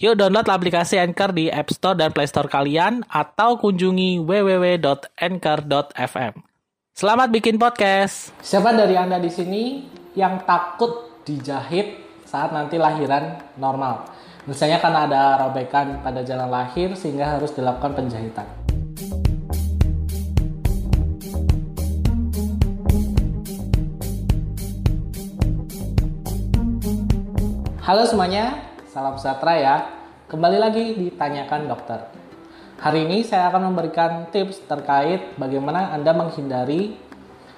Yuk download aplikasi Anchor di App Store dan Play Store kalian atau kunjungi www.anchor.fm. Selamat bikin podcast. Siapa dari Anda di sini yang takut dijahit saat nanti lahiran normal? Misalnya karena ada robekan pada jalan lahir sehingga harus dilakukan penjahitan. Halo semuanya, Salam sejahtera ya. Kembali lagi ditanyakan dokter. Hari ini saya akan memberikan tips terkait bagaimana Anda menghindari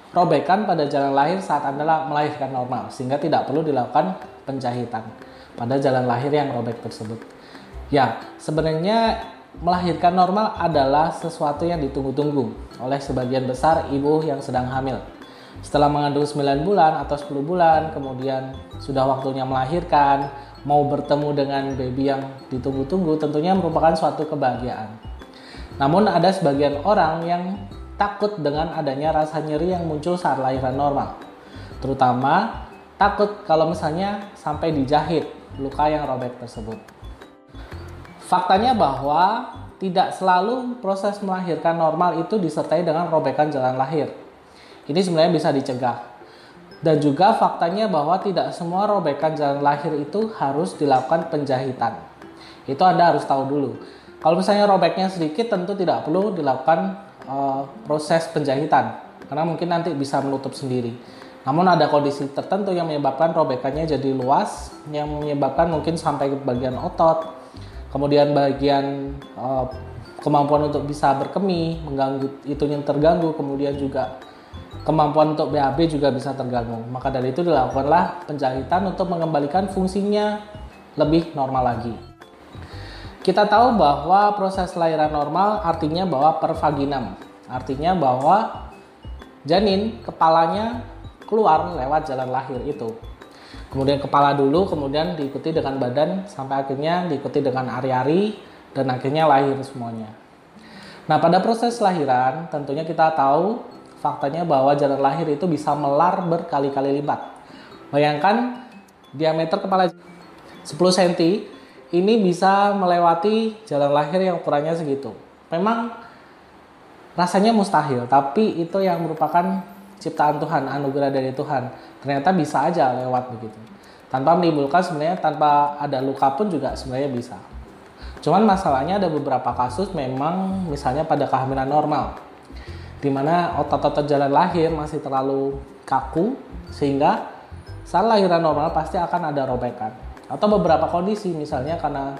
robekan pada jalan lahir saat Anda melahirkan normal sehingga tidak perlu dilakukan penjahitan pada jalan lahir yang robek tersebut. Ya, sebenarnya melahirkan normal adalah sesuatu yang ditunggu-tunggu oleh sebagian besar ibu yang sedang hamil. Setelah mengandung 9 bulan atau 10 bulan, kemudian sudah waktunya melahirkan, mau bertemu dengan baby yang ditunggu-tunggu tentunya merupakan suatu kebahagiaan. Namun ada sebagian orang yang takut dengan adanya rasa nyeri yang muncul saat lahiran normal. Terutama takut kalau misalnya sampai dijahit luka yang robek tersebut. Faktanya bahwa tidak selalu proses melahirkan normal itu disertai dengan robekan jalan lahir. Ini sebenarnya bisa dicegah. Dan juga faktanya bahwa tidak semua robekan jalan lahir itu harus dilakukan penjahitan. Itu Anda harus tahu dulu. Kalau misalnya robeknya sedikit tentu tidak perlu dilakukan uh, proses penjahitan karena mungkin nanti bisa menutup sendiri. Namun ada kondisi tertentu yang menyebabkan robekannya jadi luas yang menyebabkan mungkin sampai ke bagian otot, kemudian bagian uh, kemampuan untuk bisa berkemih, mengganggu itu yang terganggu, kemudian juga kemampuan untuk BAB juga bisa terganggu. Maka dari itu dilakukanlah penjahitan untuk mengembalikan fungsinya lebih normal lagi. Kita tahu bahwa proses lahiran normal artinya bahwa per vaginam, artinya bahwa janin kepalanya keluar lewat jalan lahir itu. Kemudian kepala dulu, kemudian diikuti dengan badan sampai akhirnya diikuti dengan ari-ari dan akhirnya lahir semuanya. Nah, pada proses lahiran tentunya kita tahu faktanya bahwa jalan lahir itu bisa melar berkali-kali lipat. Bayangkan diameter kepala 10 cm ini bisa melewati jalan lahir yang ukurannya segitu. Memang rasanya mustahil, tapi itu yang merupakan ciptaan Tuhan, anugerah dari Tuhan. Ternyata bisa aja lewat begitu. Tanpa menimbulkan sebenarnya tanpa ada luka pun juga sebenarnya bisa. Cuman masalahnya ada beberapa kasus memang misalnya pada kehamilan normal di mana otot-otot jalan lahir masih terlalu kaku sehingga saat lahiran normal pasti akan ada robekan. Atau beberapa kondisi misalnya karena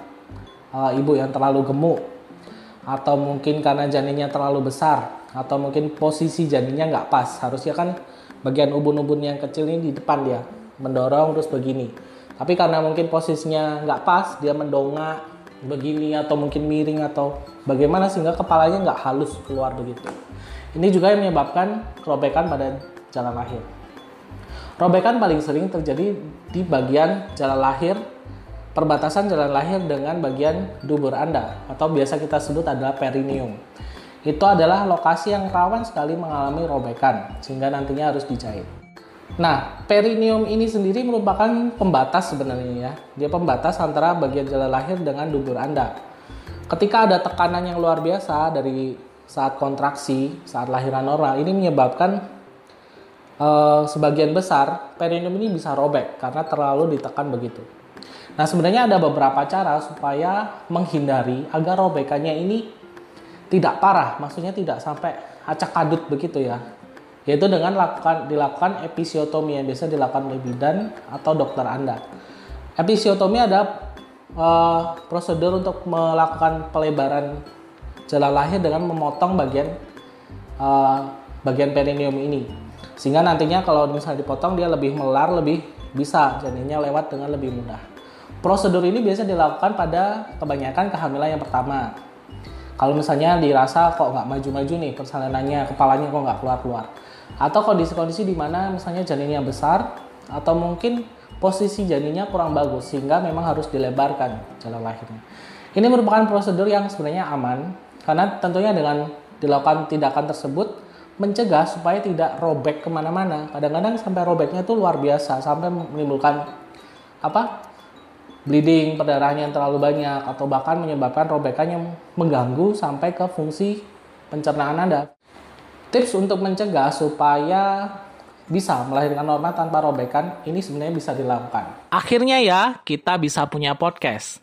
uh, ibu yang terlalu gemuk atau mungkin karena janinnya terlalu besar atau mungkin posisi janinnya nggak pas. Harusnya kan bagian ubun-ubun yang kecil ini di depan dia mendorong terus begini. Tapi karena mungkin posisinya nggak pas dia mendongak begini atau mungkin miring atau bagaimana sehingga kepalanya nggak halus keluar begitu ini juga yang menyebabkan robekan pada jalan lahir. Robekan paling sering terjadi di bagian jalan lahir, perbatasan jalan lahir dengan bagian dubur Anda atau biasa kita sebut adalah perineum. Itu adalah lokasi yang rawan sekali mengalami robekan sehingga nantinya harus dijahit. Nah, perineum ini sendiri merupakan pembatas sebenarnya ya. Dia pembatas antara bagian jalan lahir dengan dubur Anda. Ketika ada tekanan yang luar biasa dari saat kontraksi, saat lahiran normal ini menyebabkan uh, sebagian besar perineum ini bisa robek karena terlalu ditekan begitu. Nah, sebenarnya ada beberapa cara supaya menghindari agar robekannya ini tidak parah, maksudnya tidak sampai acak adut begitu ya. Yaitu dengan lakukan, dilakukan episiotomi yang biasa dilakukan oleh bidan atau dokter Anda. Episiotomi ada uh, prosedur untuk melakukan pelebaran jalan lahir dengan memotong bagian uh, bagian perineum ini sehingga nantinya kalau misalnya dipotong dia lebih melar lebih bisa janinnya lewat dengan lebih mudah Prosedur ini biasa dilakukan pada kebanyakan kehamilan yang pertama. Kalau misalnya dirasa kok nggak maju-maju nih persalinannya, kepalanya kok nggak keluar-keluar. Atau kondisi-kondisi di mana misalnya janinnya besar, atau mungkin posisi janinnya kurang bagus, sehingga memang harus dilebarkan jalan lahirnya. Ini merupakan prosedur yang sebenarnya aman, karena tentunya dengan dilakukan tindakan tersebut, mencegah supaya tidak robek ke mana-mana. Kadang-kadang sampai robeknya itu luar biasa, sampai menimbulkan apa bleeding, perdarahan yang terlalu banyak, atau bahkan menyebabkan robekan yang mengganggu sampai ke fungsi pencernaan Anda. Tips untuk mencegah supaya bisa melahirkan normal tanpa robekan, ini sebenarnya bisa dilakukan. Akhirnya ya, kita bisa punya podcast.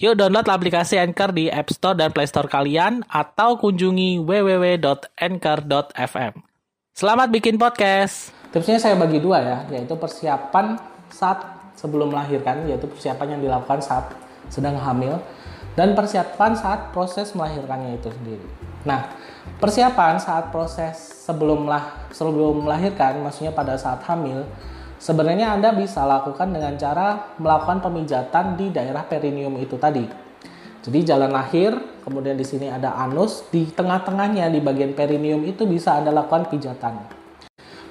Yuk download aplikasi Anchor di App Store dan Play Store kalian atau kunjungi www.anchor.fm. Selamat bikin podcast. Tipsnya saya bagi dua ya, yaitu persiapan saat sebelum melahirkan, yaitu persiapan yang dilakukan saat sedang hamil dan persiapan saat proses melahirkannya itu sendiri. Nah, persiapan saat proses sebelum lah sebelum melahirkan, maksudnya pada saat hamil, sebenarnya Anda bisa lakukan dengan cara melakukan pemijatan di daerah perineum itu tadi. Jadi jalan lahir, kemudian di sini ada anus, di tengah-tengahnya di bagian perineum itu bisa Anda lakukan pijatan.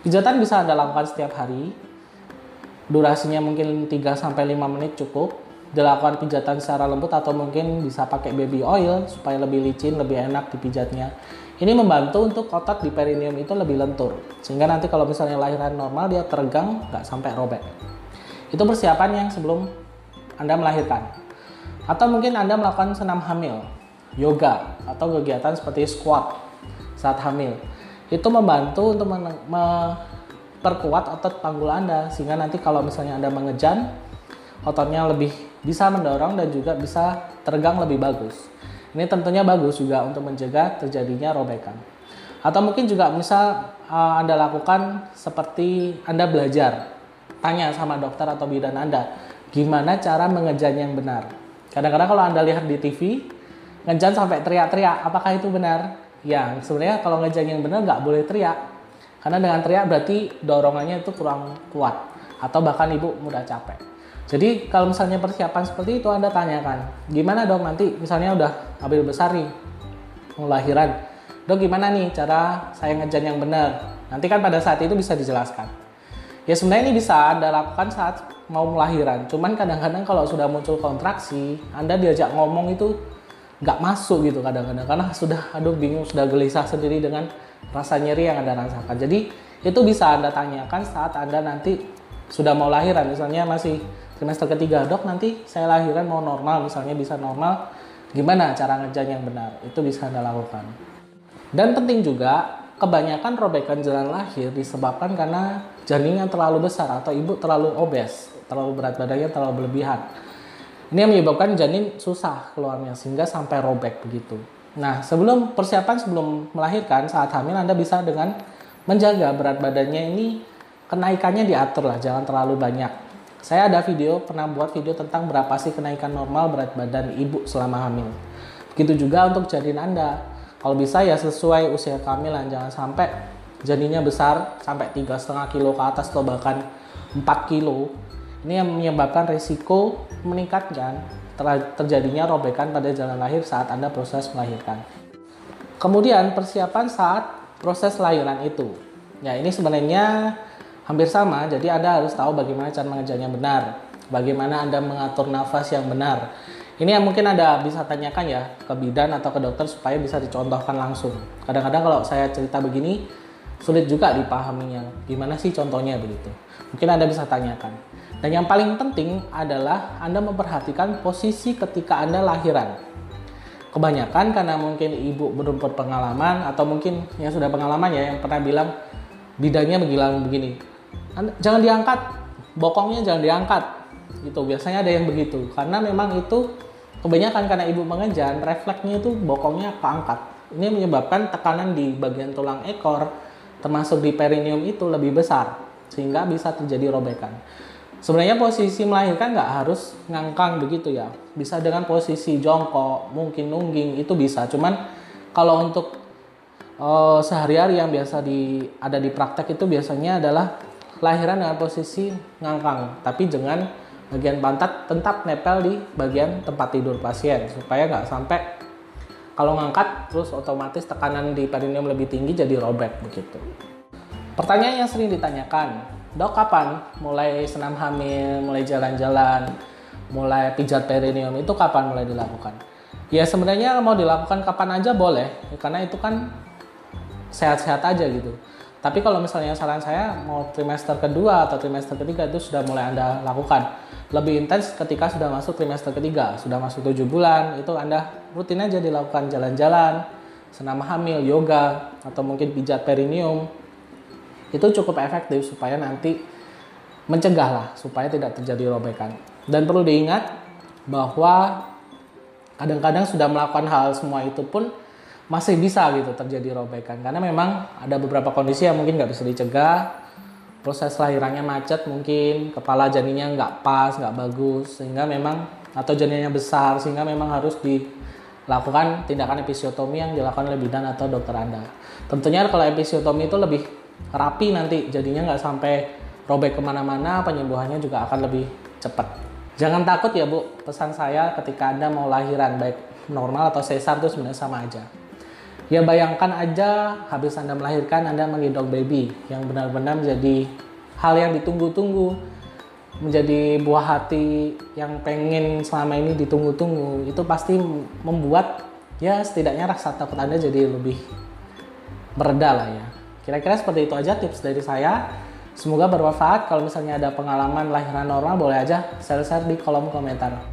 Pijatan bisa Anda lakukan setiap hari. Durasinya mungkin 3 sampai 5 menit cukup dilakukan pijatan secara lembut atau mungkin bisa pakai baby oil supaya lebih licin, lebih enak dipijatnya. Ini membantu untuk otot di perineum itu lebih lentur, sehingga nanti kalau misalnya lahiran normal dia teregang, nggak sampai robek. Itu persiapan yang sebelum Anda melahirkan. Atau mungkin Anda melakukan senam hamil, yoga, atau kegiatan seperti squat saat hamil. Itu membantu untuk memperkuat otot panggul Anda, sehingga nanti kalau misalnya Anda mengejan, ototnya lebih bisa mendorong dan juga bisa teregang lebih bagus. Ini tentunya bagus juga untuk mencegah terjadinya robekan. Atau mungkin juga bisa uh, Anda lakukan seperti Anda belajar. Tanya sama dokter atau bidan Anda, gimana cara mengejan yang benar. Kadang-kadang kalau Anda lihat di TV, ngejan sampai teriak-teriak, apakah itu benar? Ya, sebenarnya kalau ngejan yang benar nggak boleh teriak. Karena dengan teriak berarti dorongannya itu kurang kuat. Atau bahkan ibu mudah capek. Jadi kalau misalnya persiapan seperti itu Anda tanyakan, gimana dong nanti misalnya udah ambil besar nih, mau lahiran. Dok gimana nih cara saya ngejan yang benar? Nanti kan pada saat itu bisa dijelaskan. Ya sebenarnya ini bisa Anda lakukan saat mau melahiran. Cuman kadang-kadang kalau sudah muncul kontraksi, Anda diajak ngomong itu nggak masuk gitu kadang-kadang. Karena sudah aduh bingung, sudah gelisah sendiri dengan rasa nyeri yang Anda rasakan. Jadi itu bisa Anda tanyakan saat Anda nanti sudah mau lahiran. Misalnya masih trimester ketiga dok nanti saya lahiran mau normal misalnya bisa normal gimana cara ngejan yang benar? Itu bisa anda lakukan. Dan penting juga kebanyakan robekan jalan lahir disebabkan karena janin yang terlalu besar atau ibu terlalu obes terlalu berat badannya terlalu berlebihan. Ini yang menyebabkan janin susah keluarnya sehingga sampai robek begitu. Nah sebelum persiapan sebelum melahirkan saat hamil anda bisa dengan menjaga berat badannya ini kenaikannya diatur lah jangan terlalu banyak saya ada video, pernah buat video tentang berapa sih kenaikan normal berat badan ibu selama hamil. Begitu juga untuk janin Anda. Kalau bisa ya sesuai usia kehamilan, jangan sampai janinnya besar sampai 3,5 kilo ke atas atau bahkan 4 kilo. Ini yang menyebabkan risiko meningkatkan terjadinya robekan pada jalan lahir saat Anda proses melahirkan. Kemudian persiapan saat proses lahiran itu. Ya ini sebenarnya hampir sama. Jadi Anda harus tahu bagaimana cara mengejarnya benar, bagaimana Anda mengatur nafas yang benar. Ini yang mungkin Anda bisa tanyakan ya ke bidan atau ke dokter supaya bisa dicontohkan langsung. Kadang-kadang kalau saya cerita begini sulit juga dipahaminya. Gimana sih contohnya begitu? Mungkin Anda bisa tanyakan. Dan yang paling penting adalah Anda memperhatikan posisi ketika Anda lahiran. Kebanyakan karena mungkin ibu belum berpengalaman atau mungkin yang sudah pengalaman ya yang pernah bilang bidannya begini jangan diangkat bokongnya jangan diangkat gitu biasanya ada yang begitu karena memang itu kebanyakan karena ibu mengejan, refleksnya itu bokongnya keangkat. Ini menyebabkan tekanan di bagian tulang ekor, termasuk di perineum itu lebih besar, sehingga bisa terjadi robekan. Sebenarnya posisi melahirkan nggak harus ngangkang begitu ya. Bisa dengan posisi jongkok, mungkin nungging itu bisa. Cuman kalau untuk uh, sehari-hari yang biasa di ada di praktek itu biasanya adalah lahiran dengan posisi ngangkang, tapi dengan bagian pantat tetap nepel di bagian tempat tidur pasien supaya nggak sampai kalau ngangkat terus otomatis tekanan di perineum lebih tinggi jadi robek begitu. Pertanyaan yang sering ditanyakan, dok kapan mulai senam hamil, mulai jalan-jalan, mulai pijat perineum itu kapan mulai dilakukan? Ya sebenarnya mau dilakukan kapan aja boleh, karena itu kan sehat-sehat aja gitu. Tapi kalau misalnya saran saya mau trimester kedua atau trimester ketiga itu sudah mulai Anda lakukan. Lebih intens ketika sudah masuk trimester ketiga, sudah masuk tujuh bulan, itu Anda rutin aja dilakukan jalan-jalan, senam hamil, yoga, atau mungkin pijat perineum. Itu cukup efektif supaya nanti mencegah lah, supaya tidak terjadi robekan. Dan perlu diingat bahwa kadang-kadang sudah melakukan hal semua itu pun masih bisa gitu terjadi robekan. Karena memang ada beberapa kondisi yang mungkin nggak bisa dicegah. Proses lahirannya macet mungkin kepala janinnya nggak pas nggak bagus sehingga memang atau janinnya besar sehingga memang harus dilakukan tindakan episiotomi yang dilakukan oleh bidan atau dokter anda. Tentunya kalau episiotomi itu lebih rapi nanti jadinya nggak sampai robek ke mana-mana penyembuhannya juga akan lebih cepat. Jangan takut ya bu pesan saya ketika anda mau lahiran baik normal atau sesar itu sebenarnya sama aja Ya bayangkan aja habis Anda melahirkan Anda menggendong baby yang benar-benar menjadi hal yang ditunggu-tunggu menjadi buah hati yang pengen selama ini ditunggu-tunggu itu pasti membuat ya setidaknya rasa takut Anda jadi lebih mereda lah ya. Kira-kira seperti itu aja tips dari saya. Semoga bermanfaat. Kalau misalnya ada pengalaman lahiran normal boleh aja share-share di kolom komentar.